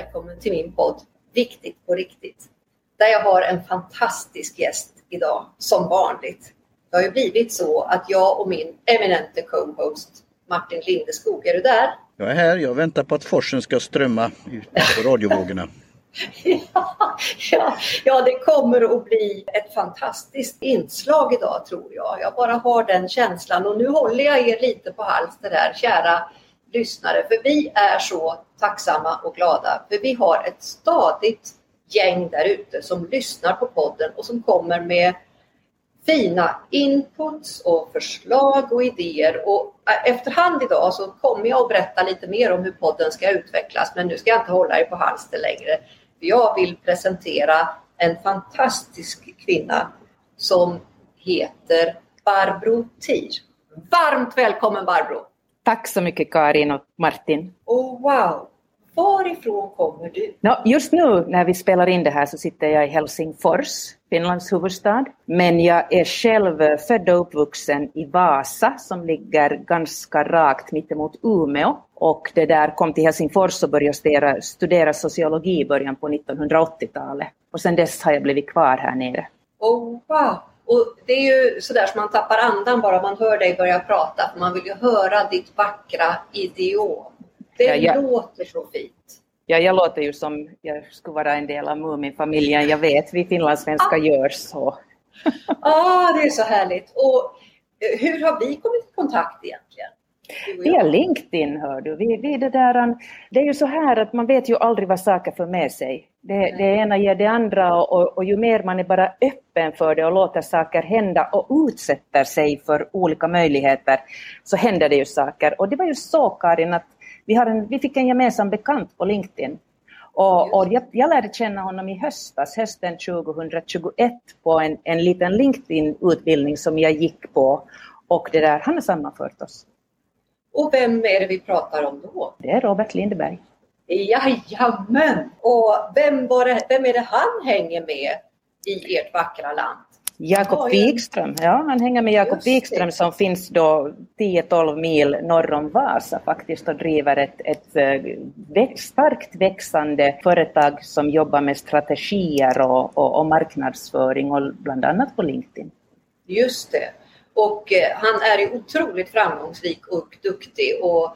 välkommen till min podd Viktigt på riktigt. Där jag har en fantastisk gäst idag, som vanligt. Det har ju blivit så att jag och min eminente co-host Martin Lindeskog, är du där? Jag är här, jag väntar på att forsen ska strömma ut på radiovågorna. ja, ja, det kommer att bli ett fantastiskt inslag idag tror jag. Jag bara har den känslan och nu håller jag er lite på halster här, kära lyssnare, för vi är så tacksamma och glada. För vi har ett stadigt gäng där ute som lyssnar på podden och som kommer med fina inputs och förslag och idéer. Och äh, efterhand idag så kommer jag att berätta lite mer om hur podden ska utvecklas. Men nu ska jag inte hålla er på halster längre. Jag vill presentera en fantastisk kvinna som heter Barbro Tir. Varmt välkommen Barbro! Tack så mycket Karin och Martin. Oh, wow! Varifrån kommer du? No, just nu när vi spelar in det här så sitter jag i Helsingfors, Finlands huvudstad. Men jag är själv född och uppvuxen i Vasa som ligger ganska rakt mittemot Umeå. Och det där kom till Helsingfors och började studera, studera sociologi i början på 1980-talet. Och sedan dess har jag blivit kvar här nere. Oh, wow! Och det är ju sådär som man tappar andan bara man hör dig börja prata. Man vill ju höra ditt vackra idiom. Det ja, ja. låter så fint. Ja, jag låter ju som jag skulle vara en del av Muminfamiljen. Jag vet, vi finlandssvenskar ah. gör så. Ja, ah, det är så härligt. Och eh, hur har vi kommit i kontakt egentligen? Via LinkedIn hör du. Vi, vi det, där, det är ju så här att man vet ju aldrig vad saker för med sig. Det, det ena ger det andra och, och, och, ju mer man är bara öppen för det och låter saker hända och utsätter sig för olika möjligheter så händer det ju saker. Och det var ju så Karin att vi, har en, vi fick en gemensam bekant på LinkedIn och, och jag, jag, lärde känna honom i höstas, hösten 2021, på en, en liten LinkedIn-utbildning som jag gick på. Och det där, han har sammanfört oss. Och vem är det vi pratar om då? Det är Robert Lindeberg. Jajamän! Och vem, var det, vem är det han hänger med i ert vackra land? Jakob Wikström, ja han hänger med Jakob Wikström som finns då 10-12 mil norr om Vasa faktiskt och driver ett, ett, ett starkt växande företag som jobbar med strategier och, och, och marknadsföring och bland annat på LinkedIn. Just det. Och eh, han är ju otroligt framgångsrik och duktig och eh,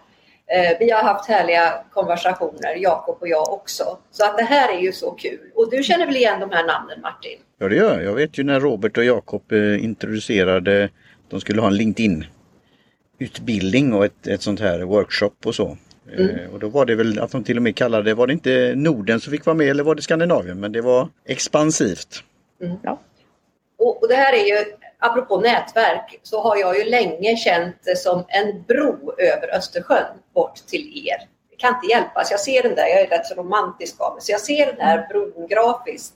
vi har haft härliga konversationer, Jakob och jag också. Så att det här är ju så kul. Och du känner väl igen de här namnen Martin? Ja det gör jag. Jag vet ju när Robert och Jakob eh, introducerade, de skulle ha en LinkedIn utbildning och ett, ett sånt här workshop och så. Mm. Och då var det väl att de till och med kallade det, var det inte Norden som fick vara med eller var det Skandinavien? Men det var expansivt. Mm. Ja. Och, och, det här är ju apropå nätverk så har jag ju länge känt det som en bro över Östersjön bort till er. Det kan inte hjälpas. Jag ser den där, jag är rätt så romantisk av mig, så jag ser den där bron grafiskt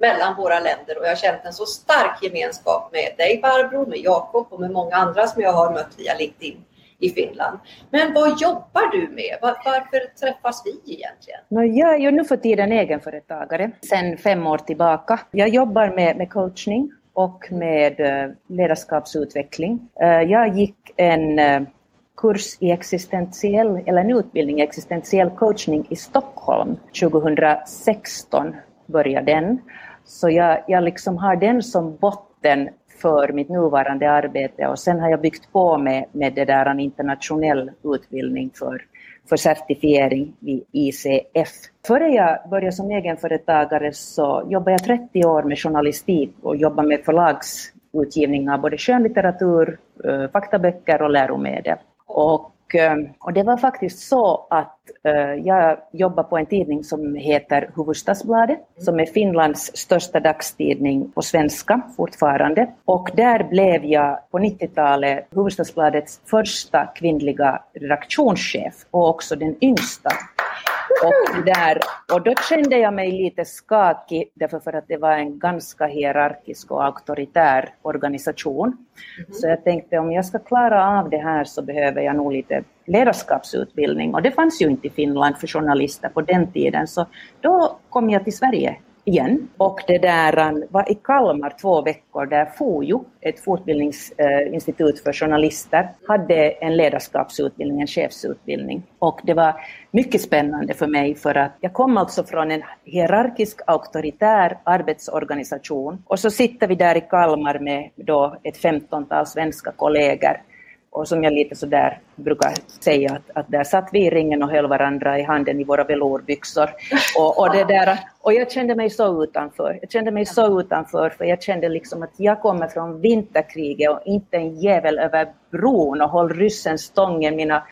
mellan våra länder och jag har känt en så stark gemenskap med dig Barbro, med Jakob och med många andra som jag har mött via LinkedIn i Finland. Men vad jobbar du med? Var, varför träffas vi egentligen? No, jag är ju nu för tiden egenföretagare sedan fem år tillbaka. Jag jobbar med, med coachning och med eh, ledarskapsutveckling. Eh, jag gick en eh, kurs i existentiell, eller en utbildning i existentiell coachning i Stockholm 2016 började den. Så jag, jag liksom har den som botten för mitt nuvarande arbete och sen har jag byggt på med, med det där en internationell utbildning för för certifiering vid ICF. Före jag började som egenföretagare så jobbade jag 30 år med journalistik och jobbade med förlagsutgivning av både skönlitteratur, eh, faktaböcker och läromedel. Och eh, och det var faktiskt så att jag jobbar på en tidning som heter Hufvudstadsbladet, som är Finlands största dagstidning på svenska fortfarande. Och där blev jag på 90-talet Hufvudstadsbladets första kvinnliga redaktionschef och också den yngsta. Och, där, och då kände jag mig lite skakig därför för att det var en ganska hierarkisk och auktoritär organisation. Mm. Så jag tänkte om jag ska klara av det här så behöver jag nog lite ledarskapsutbildning och det fanns ju inte i Finland för journalister på den tiden så då kom jag till Sverige igen. Och det där um, var i Kalmar två veckor där FOJO, ett fortbildningsinstitut för journalister, hade en ledarskapsutbildning, en chefsutbildning. Och det var mycket spännande för mig för att jag kom alltså från en hierarkisk auktoritär arbetsorganisation och så sitter vi där i Kalmar med då ett femtontal svenska kollegor och som jag lite sådär brukar säga att, att där satt vi i ringen och höll varandra i handen i våra velourbyxor. Och, och, det där, och jag kände mig så utanför. Jag kände mig så utanför för jag kände liksom att jag kommer från vinterkriget och inte en jävel över bron och håll ryssen stången. Mina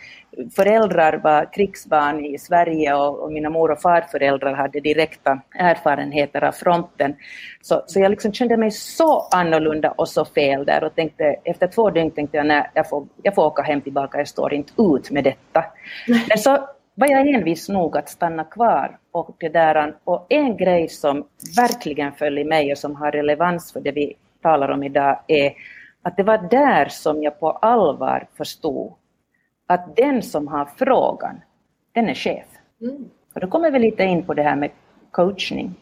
föräldrar var krigsbarn i Sverige och, och, mina mor och farföräldrar hade direkta erfarenheter av fronten. Så, så jag liksom kände mig så annorlunda och så fel där och tänkte, efter två dygn tänkte jag nej, jag får, jag får åka hem tillbaka, jag står inte ut med detta. Men så var jag envis nog att stanna kvar. Och, det där, och en grej som verkligen föll i mig och som har relevans för det vi talar om idag är att det var där som jag på allvar förstod att den som har frågan, den är chef. Mm. Och då kommer vi lite in på det här med coachning.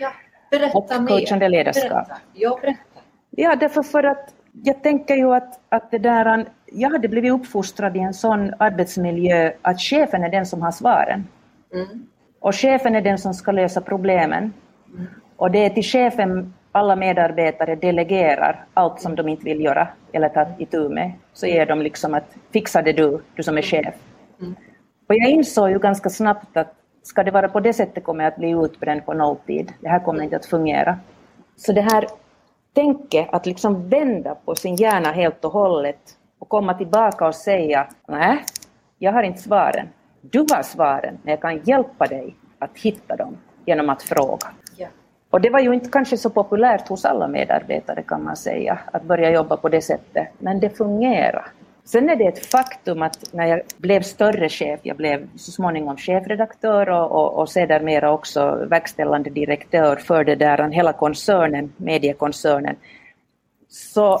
Ja, berätta och coachande ledarskap. Berätta. Ja, berätta. Ja, därför för att jag tänker ju att, att det där, jag hade blivit uppfostrad i en sån arbetsmiljö att chefen är den som har svaren. Mm. Och chefen är den som ska lösa problemen. Mm. Och det är till chefen alla medarbetare delegerar allt som de inte vill göra eller ta itu med, så ger de liksom att fixa det du, du som är chef. Mm. Och jag insåg ju ganska snabbt att ska det vara på det sättet kommer jag att bli utbränd på nolltid. Det här kommer inte att fungera. Så det här tänket att liksom vända på sin hjärna helt och hållet och komma tillbaka och säga nej, jag har inte svaren. Du har svaren, men jag kan hjälpa dig att hitta dem genom att fråga. Och det var ju inte kanske så populärt hos alla medarbetare kan man säga, att börja jobba på det sättet, men det fungerar. Sen är det ett faktum att när jag blev större chef, jag blev så småningom chefredaktör och, och, och sedermera också verkställande direktör för det där, hela koncernen, mediekoncernen, så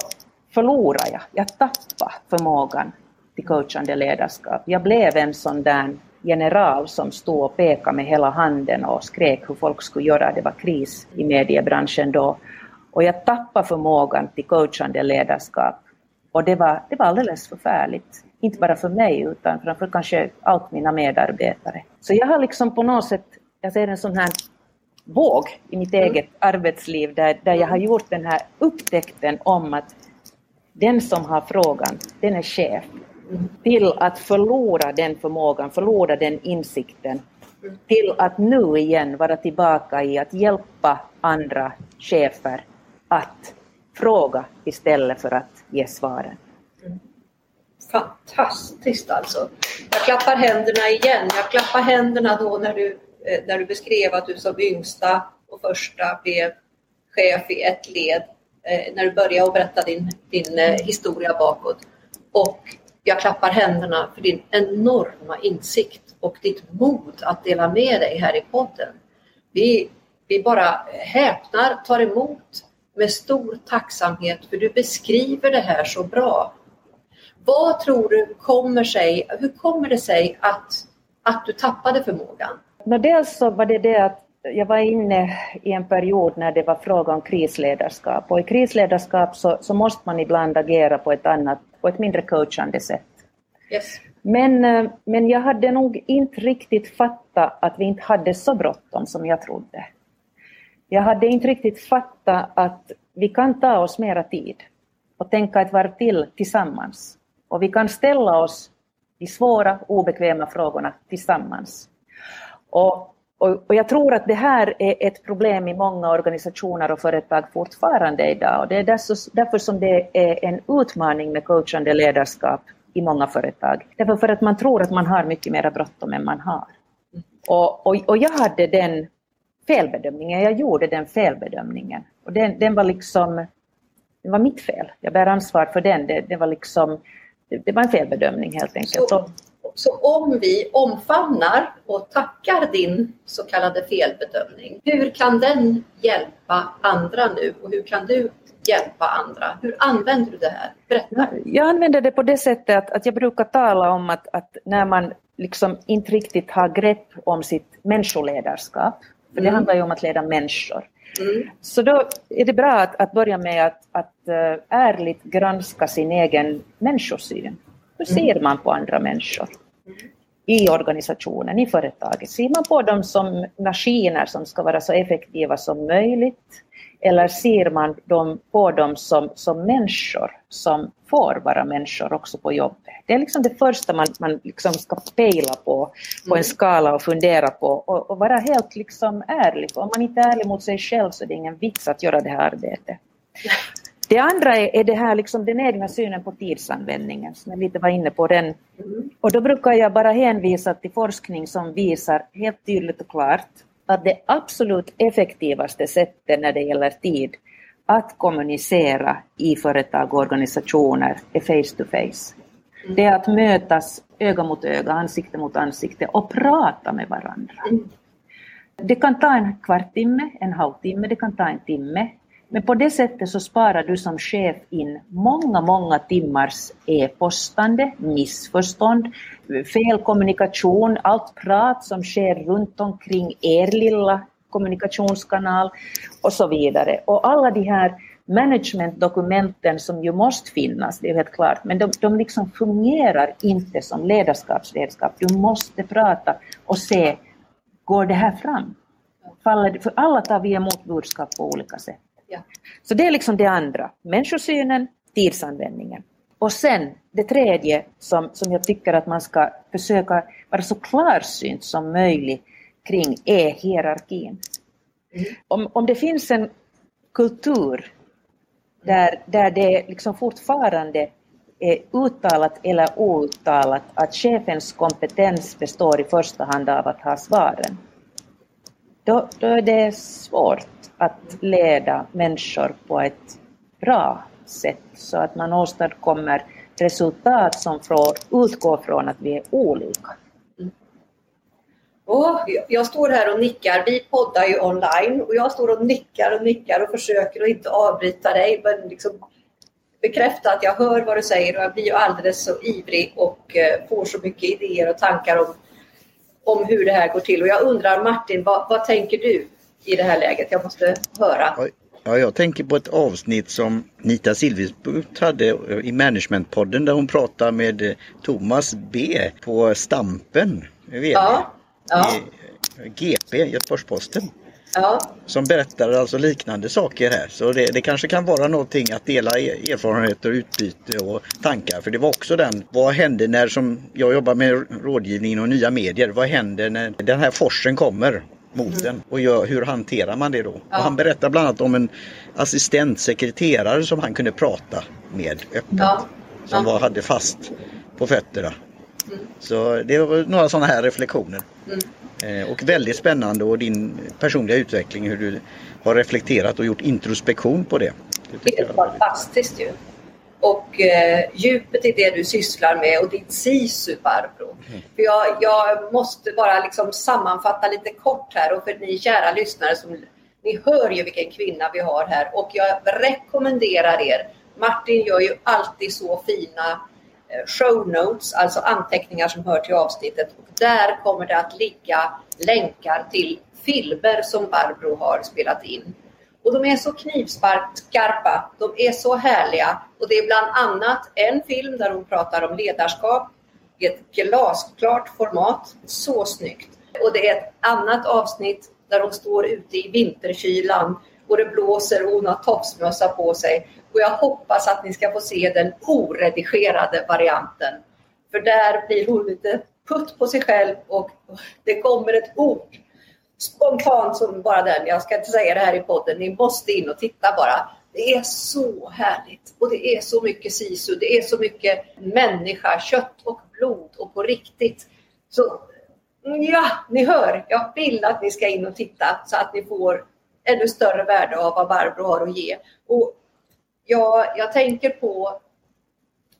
förlorade jag, jag tappade förmågan till coachande ledarskap. Jag blev en sån där general som stod och pekade med hela handen och skrek hur folk skulle göra. Det var kris i mediebranschen då. Och jag tappade förmågan till coachande ledarskap. Och det var, det var alldeles förfärligt. Inte bara för mig utan framför kanske allt mina medarbetare. Så jag har liksom på något sätt, jag ser en sån här våg i mitt mm. eget arbetsliv där, där jag har gjort den här upptäckten om att den som har frågan, den är chef till att förlora den förmågan, förlora den insikten, till att nu igen vara tillbaka i att hjälpa andra chefer att fråga istället för att ge svaren. Fantastiskt alltså! Jag klappar händerna igen. Jag klappar händerna då när du, eh, när du beskrev att du som yngsta och första blev chef i ett led. Eh, när du började berätta din, din eh, historia bakåt. Och jag klappar händerna för din enorma insikt och ditt mod att dela med dig här i podden. Vi, vi bara häpnar, tar emot med stor tacksamhet för du beskriver det här så bra. Vad tror du kommer sig, hur kommer det sig att, att du tappade förmågan? dels så var det det att jag var inne i en period när det var fråga om krisledarskap och i krisledarskap så, så måste man ibland agera på ett annat, på ett mindre coachande sätt. Yes. Men, eh, men jag hade nog inte riktigt fattat att vi inte hade så bråttom som jag trodde. Jag hade inte riktigt fattat att vi kan ta oss mera tid och tänka ett varv till tillsammans. Och vi kan ställa oss de svåra, obekväma frågorna tillsammans. Och och, och, jag tror att det här är ett problem i många organisationer och företag fortfarande idag. Och det är därför, som det är en utmaning med coachande ledarskap i många företag. Därför för att man tror att man har mycket mer bråttom än man har. Och, och, och jag hade den felbedömningen, jag gjorde den felbedömningen. Och den, den var liksom, det var mitt fel. Jag bär ansvar för den. Det, det var liksom, det, det, var en felbedömning helt enkelt. Så, så om vi omfamnar och tackar din så kallade felbedömning, hur kan den hjälpa andra nu och hur kan du hjälpa andra? Hur använder du det här? Berätta. Jag använder det på det sättet att, att jag brukar tala om att, att när man liksom inte riktigt har grepp om sitt människoledarskap, för det mm. handlar ju om att leda människor. Mm. Så då är det bra att, att börja med att, att uh, ärligt granska sin egen människosyn. Hur ser mm. man på andra människor? I organisationen, i företaget? Ser man på dem som maskiner som ska vara så effektiva som möjligt? Eller ser man dem, på dem som, som människor som får vara människor också på jobbet? Det är liksom det första man, man liksom ska pejla på, på en mm. skala och fundera på och, och vara helt liksom ärlig. Om man inte är ärlig mot sig själv så är det ingen vits att göra det här arbetet. Det andra är, är det här liksom den egna synen på tidsanvändningen, som jag lite var inne på den. Mm. Och då brukar jag bara hänvisa till forskning som visar helt tydligt och klart att det absolut effektivaste sättet när det gäller tid att kommunicera i företag och organisationer är face to face. Mm. Det är att mötas öga mot öga, ansikte mot ansikte och prata med varandra. Mm. Det kan ta en kvarttimme, en halvtimme, det kan ta en timme. Men på det sättet så sparar du som chef in många, många timmars e-postande, missförstånd, felkommunikation, allt prat som sker runt omkring er lilla kommunikationskanal och så vidare. Och alla de här managementdokumenten som ju måste finnas, det är helt klart, men de, de liksom fungerar inte som ledarskapsredskap. Du måste prata och se, går det här fram? För alla tar vi emot budskap på olika sätt. Ja. Så det är liksom det andra, människosynen, tidsanvändningen. Och sen det tredje som, som jag tycker att man ska försöka vara så klarsynt som möjligt kring är hierarkin. Mm. Om, om det finns en kultur där, där det liksom fortfarande är uttalat eller outtalat att chefens kompetens består i första hand av att ha svaren, då, då är det svårt att leda människor på ett bra sätt så att man åstadkommer resultat som utgår från att vi är olika. Oh, jag står här och nickar. Vi poddar ju online och jag står och nickar och nickar och försöker att inte avbryta dig men liksom bekräfta att jag hör vad du säger och jag blir ju alldeles så ivrig och eh, får så mycket idéer och tankar om, om hur det här går till. Och jag undrar Martin, vad, vad tänker du i det här läget? Jag måste höra. Ja, jag tänker på ett avsnitt som Nita Silversbukt hade i Managementpodden där hon pratar med Thomas B på Stampen. Ja. ja. GP, Göteborgs-Posten. Ja. Som berättar alltså liknande saker här. Så det, det, kanske kan vara någonting att dela e-, erfarenheter, utbyte och tankar. För det var också den, vad hände när som jag jobbar med rådgivning och nya medier. Vad händer när den här forsen kommer? Mot mm. den och gör, hur hanterar man det då? Ja. Han berättar bland annat om en assistentsekreterare som han kunde prata med öppet. Ja. Som var, hade fast på fötterna. Mm. Så det var några sådana här reflektioner. Mm. Eh, och väldigt spännande och din personliga utveckling hur du har reflekterat och gjort introspektion på det. Det är fantastiskt ju och eh, djupet i det du sysslar med och ditt sisu Barbro. Mm. För jag, jag, måste bara liksom sammanfatta lite kort här och för ni kära lyssnare som ni hör ju vilken kvinna vi har här och jag rekommenderar er. Martin gör ju alltid så fina eh, show notes, alltså anteckningar som hör till avsnittet. Och där kommer det att ligga länkar till filmer som Barbro har spelat in. Och de är så knivskarpa, de är så härliga. Och det är bland annat en film där hon pratar om ledarskap i ett glasklart format. Så snyggt. Och det är ett annat avsnitt där hon står ute i vinterkylan och det blåser och hon har tofsmössa på sig. Och jag hoppas att ni ska få se den oredigerade varianten. För där blir hon lite putt på sig själv och det kommer ett ord spontant som bara den. Jag ska inte säga det här i podden. Ni måste in och titta bara. Det är så härligt och det är så mycket sisu. Det är så mycket människa, kött och blod och på riktigt. Så ja, ni hör. Jag vill att ni ska in och titta så att ni får ännu större värde av vad Barbro har att ge. Och jag, jag tänker på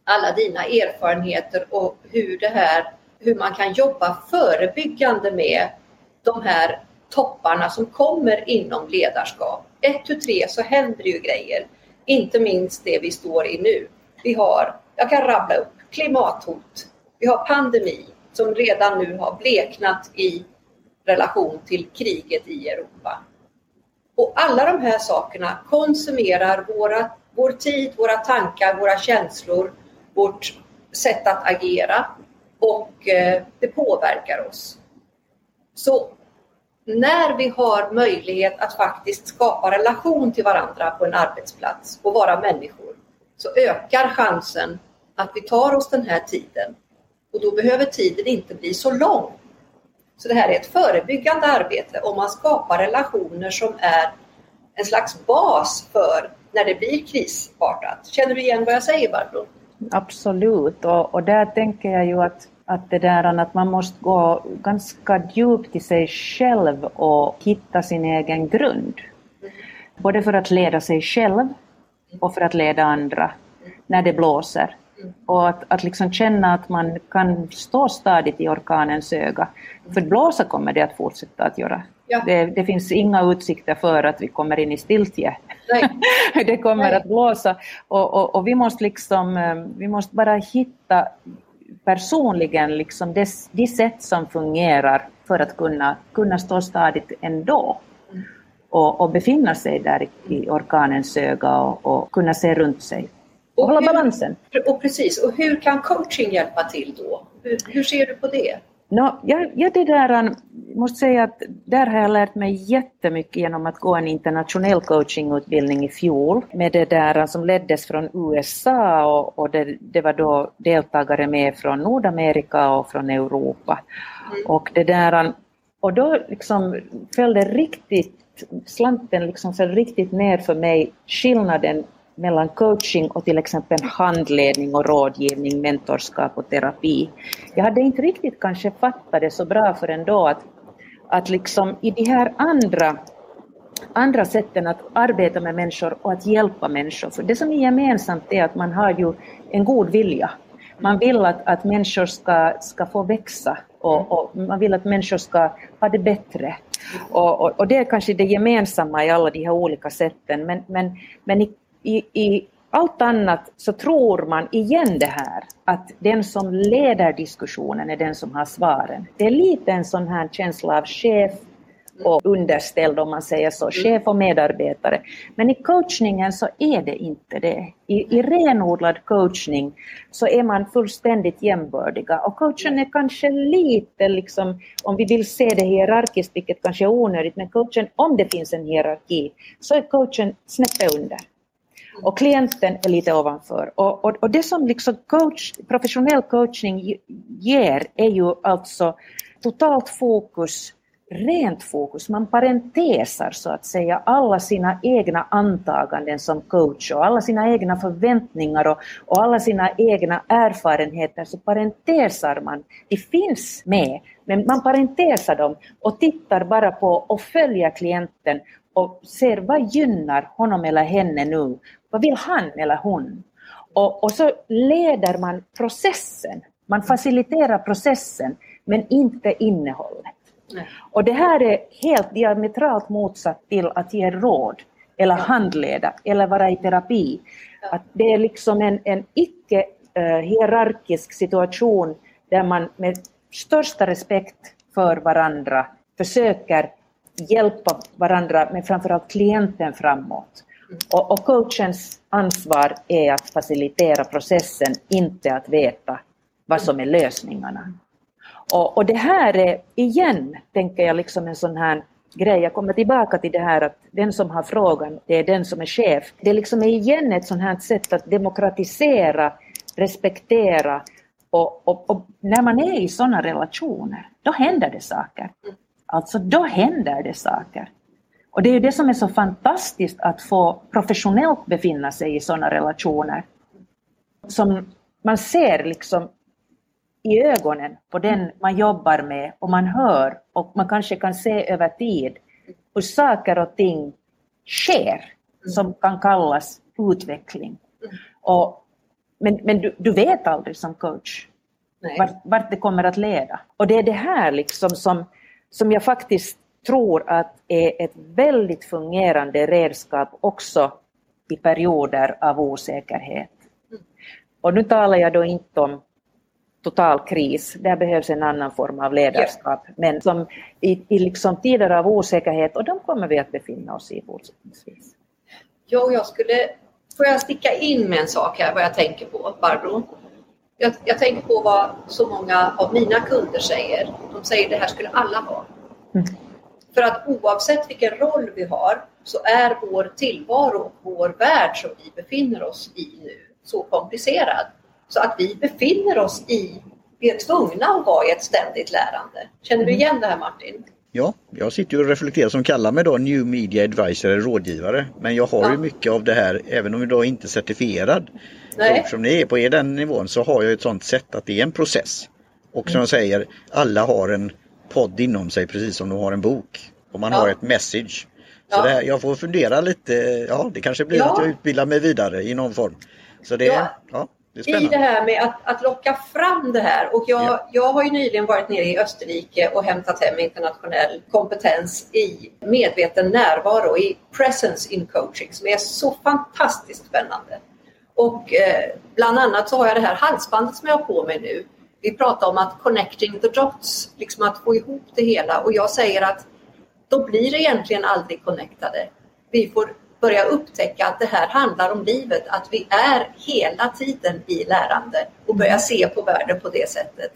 alla dina erfarenheter och hur det här, hur man kan jobba förebyggande med de här topparna som kommer inom ledarskap. Ett, tu, tre så händer ju grejer. Inte minst det vi står i nu. Vi har, jag kan rabbla upp, klimathot. Vi har pandemi som redan nu har bleknat i relation till kriget i Europa. Och alla de här sakerna konsumerar våra, vår tid, våra tankar, våra känslor, vårt sätt att agera och eh, det påverkar oss. Så när vi har möjlighet att faktiskt skapa relation till varandra på en arbetsplats och vara människor så ökar chansen att vi tar oss den här tiden. Och då behöver tiden inte bli så lång. Så det här är ett förebyggande arbete om man skapar relationer som är en slags bas för när det blir krisartat. Känner du igen vad jag säger Barbro? Absolut, och, och där tänker jag ju att att det där att man måste gå ganska djupt i sig själv och hitta sin egen grund. Både för att leda sig själv och för att leda andra när det blåser. Och att, att liksom känna att man kan stå stadigt i orkanens öga. För blåsa kommer det att fortsätta att göra. Ja. Det, det, finns inga utsikter för att vi kommer in i stiltje. det kommer Nej. att blåsa och, och, och, vi måste liksom, eh, vi måste bara hitta personligen liksom det, det sätt som fungerar för att kunna, kunna stå stadigt ändå och, och befinna sig där i orkanens öga och, och kunna se runt sig och, och hålla hur, balansen. Och precis, och hur kan coaching hjälpa till då? Hur, hur ser du på det? No, jag, jag det där, måste säga att där har jag lärt mig jättemycket genom att gå en internationell coachingutbildning i fjol med det där som leddes från USA och, och det, det, var då deltagare med från Nordamerika och från Europa. Mm. Och det där, och då liksom föll det riktigt, slanten liksom föll riktigt ner för mig skillnaden mellan coaching och till exempel handledning och rådgivning, mentorskap och terapi. Jag hade inte riktigt kanske fattat det så bra förrän då att, att liksom i de här andra, andra sätten att arbeta med människor och att hjälpa människor, för det som är gemensamt är att man har ju en god vilja. Man vill att, att människor ska, ska få växa och, och man vill att människor ska ha det bättre. Och, och, och, det är kanske det gemensamma i alla de här olika sätten, men, men, men i i, i allt annat så tror man igen det här att den som leder diskussionen är den som har svaren. Det är lite en sån här känsla av chef och underställd om man säger så, chef och medarbetare. Men i coachningen så är det inte det. I, i renodlad coachning så är man fullständigt jämbördiga och coachen är kanske lite, liksom, om vi vill se det hierarkiskt, vilket kanske är onödigt, men coachen, om det finns en hierarki, så är coachen snäppet under Mm. och klienten är lite ovanför. Och, och, och det som liksom coach, professionell coachning ger är ju alltså totalt fokus, rent fokus. Man parentesar så att säga alla sina egna antaganden som coach och alla sina egna förväntningar och, och alla sina egna erfarenheter så parentesar man. De finns med, men man parentesar dem och tittar bara på och följer klienten och ser vad gynnar honom eller henne nu vad vill han eller hon? Och, och så leder man processen. Man faciliterar processen, men inte innehållet. Nej. Och det här är helt diametralt motsatt till att ge råd eller handleda eller vara i terapi. Att det är liksom en, en icke-hierarkisk uh, situation där man med största respekt för varandra försöker hjälpa varandra, men framförallt klienten framåt. Och, och coachens ansvar är att facilitera processen, inte att veta vad som är lösningarna. Och, och det här är igen, tänker jag, liksom en sån här grej. Jag kommer tillbaka till det här att den som har frågan, det är den som är chef. Det är liksom igen ett sånt här sätt att demokratisera, respektera och, och, och, när man är i sådana relationer, då händer det saker. Alltså då händer det saker. Och det är ju det som är så fantastiskt att få professionellt befinna sig i sådana relationer. Som man ser liksom i ögonen på den man jobbar med och man hör och man kanske kan se över tid hur saker och ting sker som kan kallas utveckling. Och, men men du, du vet aldrig som coach vart, vart, det kommer att leda. Och det är det här liksom som, som jag faktiskt tror att är ett väldigt fungerande redskap också i perioder av osäkerhet. Och nu talar jag då inte om total kris, där behövs en annan form av ledarskap. Men som i, i liksom tider av osäkerhet, och de kommer vi att befinna oss i fortsättningsvis. Ja, jag skulle, får jag sticka in med en sak här, vad jag tänker på, Barbro? Jag, jag tänker på vad så många av mina kunder säger. De säger det här skulle alla ha. För att oavsett vilken roll vi har så är vår tillvaro och vår värld som vi befinner oss i nu så komplicerad. Så att vi befinner oss i, vi är tvungna att vara i ett ständigt lärande. Känner du mm. igen det här Martin? Ja, jag sitter och reflekterar som kallar mig då New Media Advisor eller rådgivare. Men jag har ja. ju mycket av det här, även om jag då inte är certifierad. Nej. Eftersom ni är på er den nivån så har jag ett sånt sätt att det är en process. Och som mm. jag säger, alla har en podd inom sig precis som de har en bok. Och man ja. har ett message. Så ja. här, jag får fundera lite, ja det kanske blir att jag utbildar mig vidare i någon form. Så det, ja. ja det I det här med att, att locka fram det här och jag, ja. jag har ju nyligen varit nere i Österrike och hämtat hem internationell kompetens i medveten närvaro, i presence in coaching som är så fantastiskt spännande. Och eh, bland annat så har jag det här halsbandet som jag har på mig nu. Vi pratar om att connecting the dots, liksom att få ihop det hela och jag säger att då blir det egentligen aldrig connectade. Vi får börja upptäcka att det här handlar om livet, att vi är hela tiden i lärande och börja se på världen på det sättet.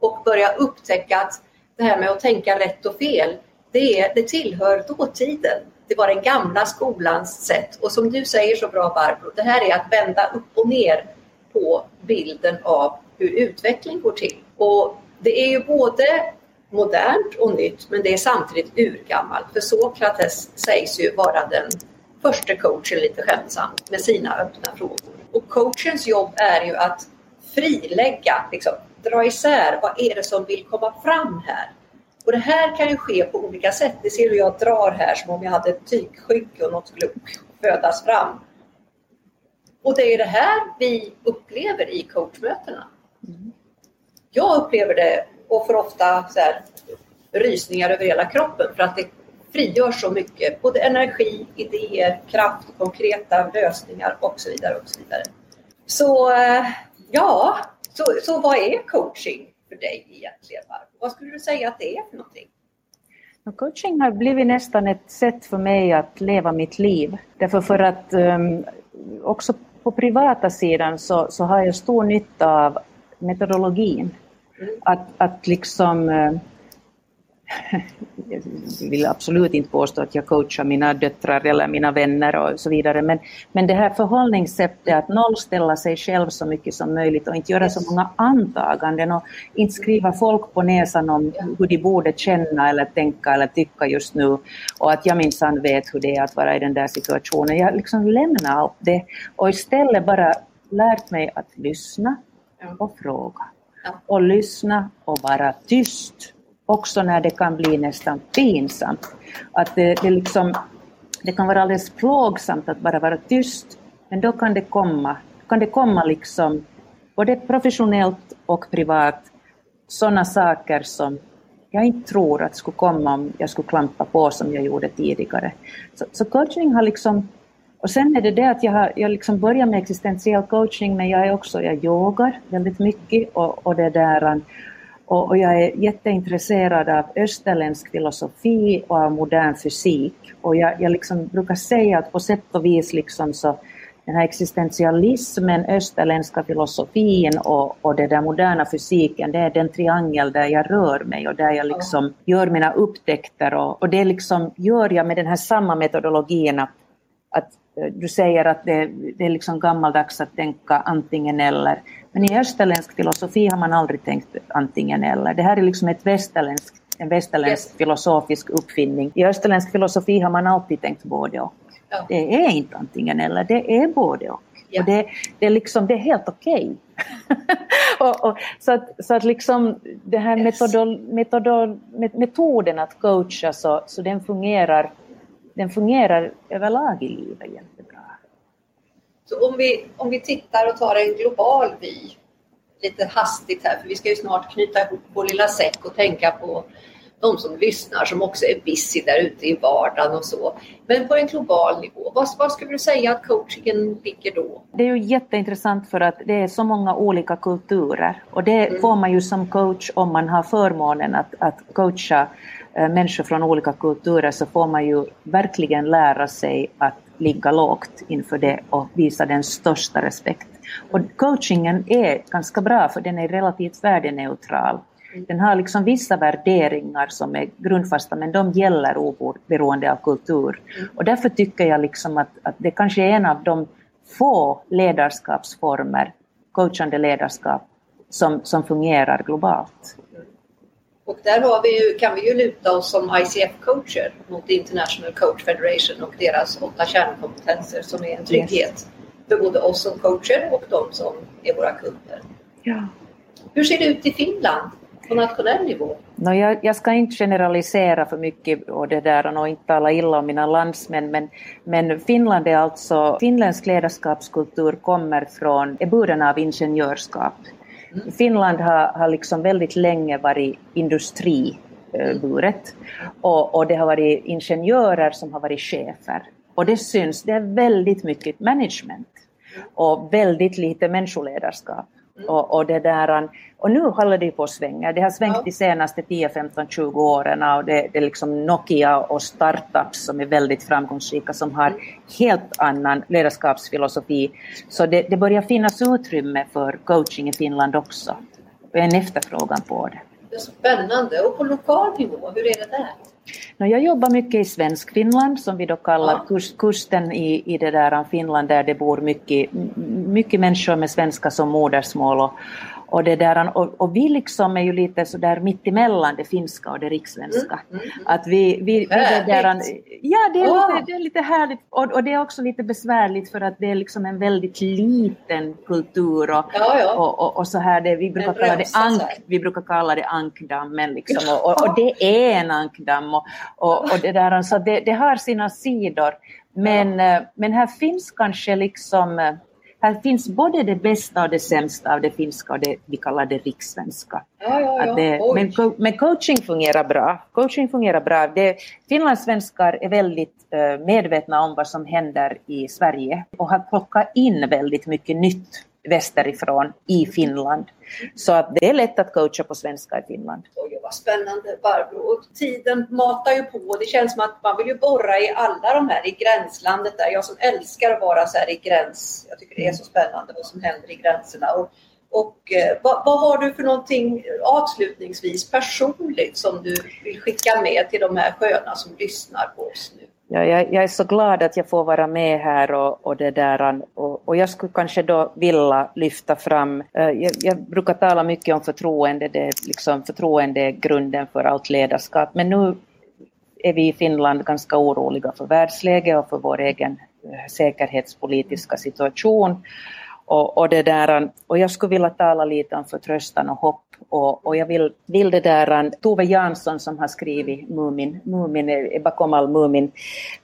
Och börja upptäcka att det här med att tänka rätt och fel, det, är, det tillhör dåtiden. Det var den gamla skolans sätt. Och som du säger så bra Barbro, det här är att vända upp och ner på bilden av hur utveckling går till. Och det är ju både modernt och nytt, men det är samtidigt urgammalt. För Sokrates sägs ju vara den första coachen lite skämtsamt med sina öppna frågor. Och coachens jobb är ju att frilägga, liksom, dra isär vad är det som vill komma fram här. Och det här kan ju ske på olika sätt. Det ser du jag drar här som om jag hade ett tygskynke och något skulle födas fram. Och det är det här vi upplever i coachmötena. Mm. Jag upplever det och får ofta så här, rysningar över hela kroppen för att det frigör så mycket. Både energi, idéer, kraft, konkreta lösningar och så vidare. Och så vidare. Så eh, ja, så, så vad är coaching för dig egentligen? Vad skulle du säga att det är för någonting? Coaching har blivit nästan ett sätt för mig att leva mitt liv. Därför för att um, också på privata sidan så, så har jag stor nytta av metodologin. Att, att liksom uh, jag vill absolut inte påstå att jag coachar mina döttrar eller mina vänner och så vidare, men, men det här förhållningssättet att nollställa sig själv så mycket som möjligt och inte göra så många antaganden och inte skriva folk på näsan om hur de borde känna eller tänka eller tycka just nu och att jag minsann vet hur det är att vara i den där situationen. Jag liksom lämnar allt det och istället bara lärt mig att lyssna och fråga och lyssna och vara tyst också när det kan bli nästan pinsamt. Att det, det, liksom, det kan vara alldeles plågsamt att bara vara tyst, men då kan det komma, kan det komma liksom, både professionellt och privat, sådana saker som jag inte tror att skulle komma om jag skulle klampa på som jag gjorde tidigare. Så, så coaching har liksom och sen är det det att jag har jag liksom börjar med existentiell coaching men jag är också, jag yogar väldigt mycket och, och det där och, och, jag är jätteintresserad av österländsk filosofi och av modern fysik. Och jag, jag liksom brukar säga att på sätt och vis liksom så den här existentialismen, österländska filosofin och, och den där moderna fysiken, det är den triangel där jag rör mig och där jag liksom gör mina upptäckter och, och det liksom gör jag med den här samma metodologin att, att du säger att det, det är liksom gammaldags att tänka antingen eller. Men i österländsk filosofi har man aldrig tänkt antingen eller. Det här är liksom ett västerländsk, en västerländsk yes. filosofisk uppfinning. I österländsk filosofi har man alltid tänkt både och. Ja. Det är inte antingen eller, det är både och. Ja. Och det, det, är liksom, det är helt okej. Okay. så att, så att liksom det här yes. metodol, metodol, metoden att coacha så, så den fungerar den fungerar överlag i livet jättebra. Så om vi, om vi tittar och tar en global vy lite hastigt här, för vi ska ju snart knyta ihop vår lilla säck och tänka på de som lyssnar som också är busy där ute i vardagen och så. Men på en global nivå, vad, vad skulle du säga att coachingen ligger då? Det är ju jätteintressant för att det är så många olika kulturer och det mm. får man ju som coach om man har förmånen att, att coacha Eh, människor från olika kulturer så får man ju verkligen lära sig att ligga lågt inför det och visa den största respekt. Och coachingen är ganska bra för den är relativt värdeneutral. Den har liksom vissa värderingar som är grundfasta men de gäller oberoende av kultur. Och därför tycker jag liksom att, att det kanske är en av de få ledarskapsformer, coachande ledarskap, som, som fungerar globalt. Och där har vi ju, kan vi ju luta oss som ICF-coacher mot International Coach Federation och deras åtta kärnkompetenser som är en trygghet yes. för både oss som coacher och de som är våra kunder. Ja. Hur ser det ut i Finland? på nationell nivå? No, jag, jag, ska inte generalisera för mycket och det där och inte tala illa om mina landsmän men, men Finland är alltså, finländsk ledarskapskultur kommer från, är buren av ingenjörskap. Finland har, har liksom väldigt länge varit industriburet eh, och, och det har varit ingenjörer som har varit chefer. Och det syns, det är väldigt mycket management och väldigt lite människoledarskap. Mm. Och, och, det där, och nu håller det på att svänga. Det har svängt ja. de senaste 10, 15, 20 åren och det, det är liksom Nokia och startups som är väldigt framgångsrika som har helt annan ledarskapsfilosofi. Så det, det börjar finnas utrymme för coaching i Finland också. En efterfrågan på det. Det är spännande. Och på lokal nivå, hur är det där? Jag jobbar mycket i Svenskfinland som vi då kallar ja. kusten i, i det där Finland där det bor mycket, mycket människor med svenska som modersmål och, och, det där, och, och, vi liksom är ju lite så där mittemellan det finska och det rikssvenska. Mm, mm, mm. Att vi, vi, vi det där, ja, det är, oh. lite, det är lite härligt och, och, det är också lite besvärligt för att det är liksom en väldigt liten kultur och, ja, ja. och, och, så här. Det, vi, brukar kalla det ank, vi brukar kalla det ankdammen liksom, och, och, det är en ankdamm och, och, det där, så det, det har sina sidor. Men, ja. Eh, men här finns kanske liksom eh, här finns både det bästa och det sämsta av det finska och det vi kallar det rikssvenska. Ja, ja, ja. Det, men, men, coaching fungerar bra. Coaching fungerar bra. Det, finlandssvenskar är väldigt uh, medvetna om vad som händer i Sverige och har plockat in väldigt mycket nytt västerifrån i Finland. Så att det är lätt att coacha på svenska i Finland. Oj, vad spännande Barbro. Och tiden matar ju på. Det känns som att man vill ju borra i alla de här i gränslandet där. Jag som älskar att vara så här i gräns. Jag tycker det är så spännande vad som händer i gränserna. Och, och eh, vad, vad, har du för någonting avslutningsvis personligt som du vill skicka med till de här sköna som lyssnar på oss nu? Ja, jag, jag, är så glad att jag får vara med här och, och det där. Och, och, jag skulle kanske då vilja lyfta fram, eh, jag, jag, brukar tala mycket om förtroende, det är liksom förtroende är grunden för allt ledarskap, men nu är vi i Finland ganska oroliga för världsläget och för vår egen eh, säkerhetspolitiska situation. Och, och, det där, och jag skulle vilja tala lite om förtröstan och hopp och, och jag vill, vill det där, äh, Tove Jansson som har skrivit Mumin, Mumin är eh, bakom all Mumin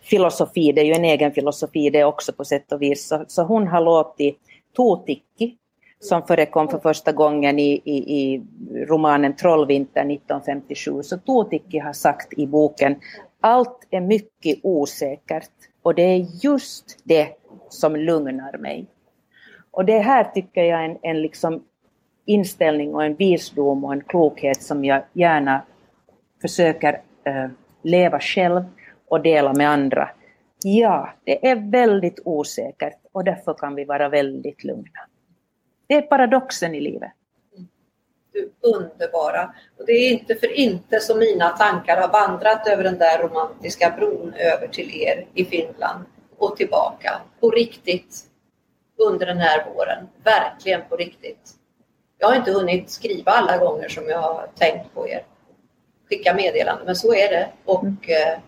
filosofi, det är ju en egen filosofi det också på sätt och vis, så, så hon har låtit Tuutikki som förekom för första gången i, i, i romanen Trollvinter 1957. Så Tuutikki har sagt i boken allt är mycket osäkert och det är just det som lugnar mig. Och det här tycker jag är en, en liksom inställning och en visdom och en klokhet som jag gärna försöker eh, leva själv och dela med andra. Ja, det är väldigt osäkert och därför kan vi vara väldigt lugna. Det är paradoxen i livet. Du underbara. Och det är inte för inte som mina tankar har vandrat över den där romantiska bron över till er i Finland och tillbaka. På riktigt under den här våren. Verkligen på riktigt. Jag har inte hunnit skriva alla gånger som jag har tänkt på er. Skicka meddelanden, men så är det. Och mm. eh,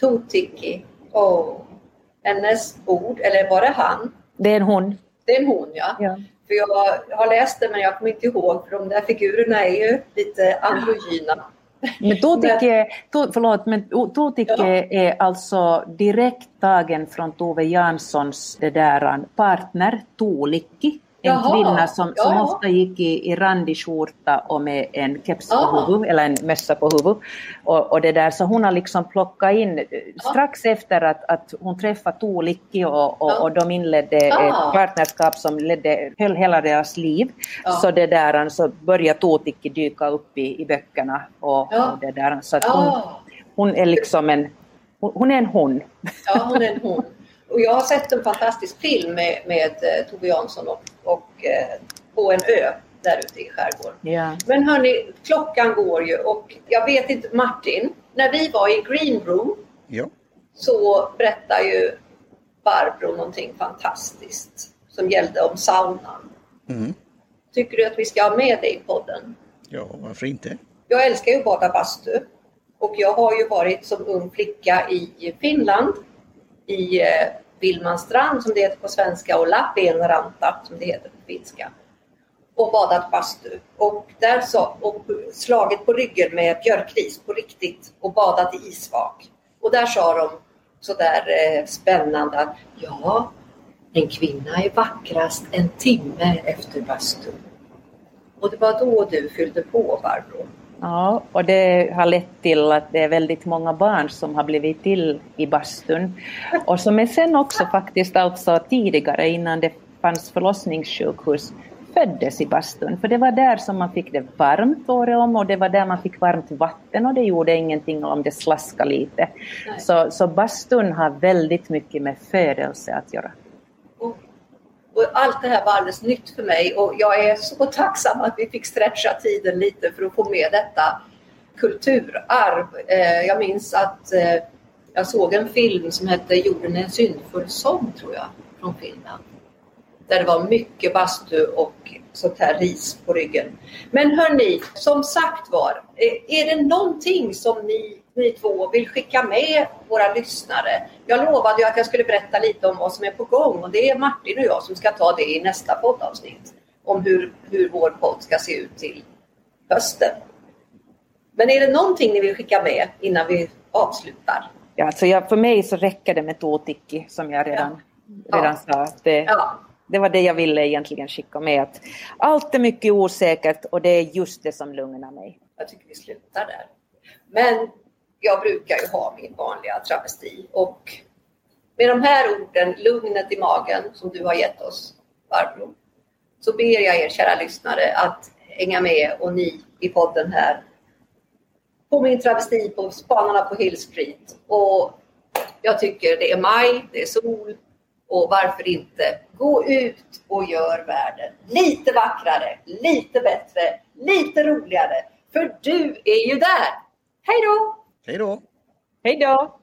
Totiki, oh, hennes ord, eller var det han? Det är en hon. Det är en hon, ja. ja. För jag har läst det men jag kommer inte ihåg för de där figurerna är ju lite androgyna. Men Totike, to, förlåt, men Totike ja. är alltså direkt tagen från Tove Janssons det där partner Tuulikki en Jaha, kvinna som, som ofta gick i, i randig skjorta och med en keps på Ah. huvudet, eller en mössa på huvudet. Och, och det där, så hon har liksom plockat in, eh, strax efter att, att hon träffade Tuulikki och, och, Ja. och de inledde Ah. ett partnerskap som ledde, höll hela deras liv, så det där, så började Tuulikki dyka upp i, i böckerna. Och, och det där, så att hon, hon är liksom en, hon, hon är en hon. Ja, hon är en hon. Och jag har sett en fantastisk film med, med eh, Tove Jansson och, och eh, på en ö där ute i skärgården. Ja. Men hörni, klockan går ju och jag vet inte, Martin, när vi var i Green Room Ja. så berättar ju Barbro någonting fantastiskt som gällde om saunan. Mm. Tycker du att vi ska ha med det i podden? ja, varför inte? Jag älskar ju att bada bastu och jag har ju varit som ung flicka i Finland i eh, Vilmanstrand som det heter på svenska och Lappeenranta som det heter på finska och badat bastu och där så, och slagit på ryggen med björkris på riktigt och badat i isvak. Och där sa de sådär eh, spännande att ja, en kvinna är vackrast en timme efter bastun. Och det var då du fyllde på Barbro. Ja, och det har lett till att det är väldigt många barn som har blivit till i bastun. Och som är sen också faktiskt alltså tidigare innan det fanns förlossningssjukhus föddes i bastun. För det var där som man fick det varmt året om och det var där man fick varmt vatten och det gjorde ingenting om det slaskade lite. Så, så bastun har väldigt mycket med födelse att göra. Och, allt det här var alldeles nytt för mig och jag är så tacksam att vi fick stretcha tiden lite för att få med detta kulturarv. Eh, jag minns att eh, jag såg en film som hette Jorden är en syndfull sång tror jag, från Finland. Där det var mycket bastu och sånt här ris på ryggen. Men hörni, som sagt var, eh, är det någonting som ni, ni två vill skicka med våra lyssnare? Jag lovade ju att jag skulle berätta lite om vad som är på gång och det är Martin och jag som ska ta det i nästa poddavsnitt. Om hur, hur vår podd ska se ut till hösten. Men är det någonting ni vill skicka med innan vi avslutar? Ja, alltså jag, för mig så räcker det med Tuutikki som jag redan, Ja. redan sa. Att det, Ja, Det var det jag ville egentligen skicka med. Att allt är mycket osäkert och det är just det som lugnar mig. jag tycker vi slutar där. Men jag brukar ju ha min vanliga travesti och med de här orden, lugnet i magen som du har gett oss, Barbro, så ber jag er kära lyssnare att hänga med och ni i podden här på min travesti på Spanarna på Hill Street. Och jag tycker det är maj, det är sol och varför inte gå ut och gör världen lite vackrare, lite bättre, lite roligare. För du är ju där! Hej då! Hej då! Hej då!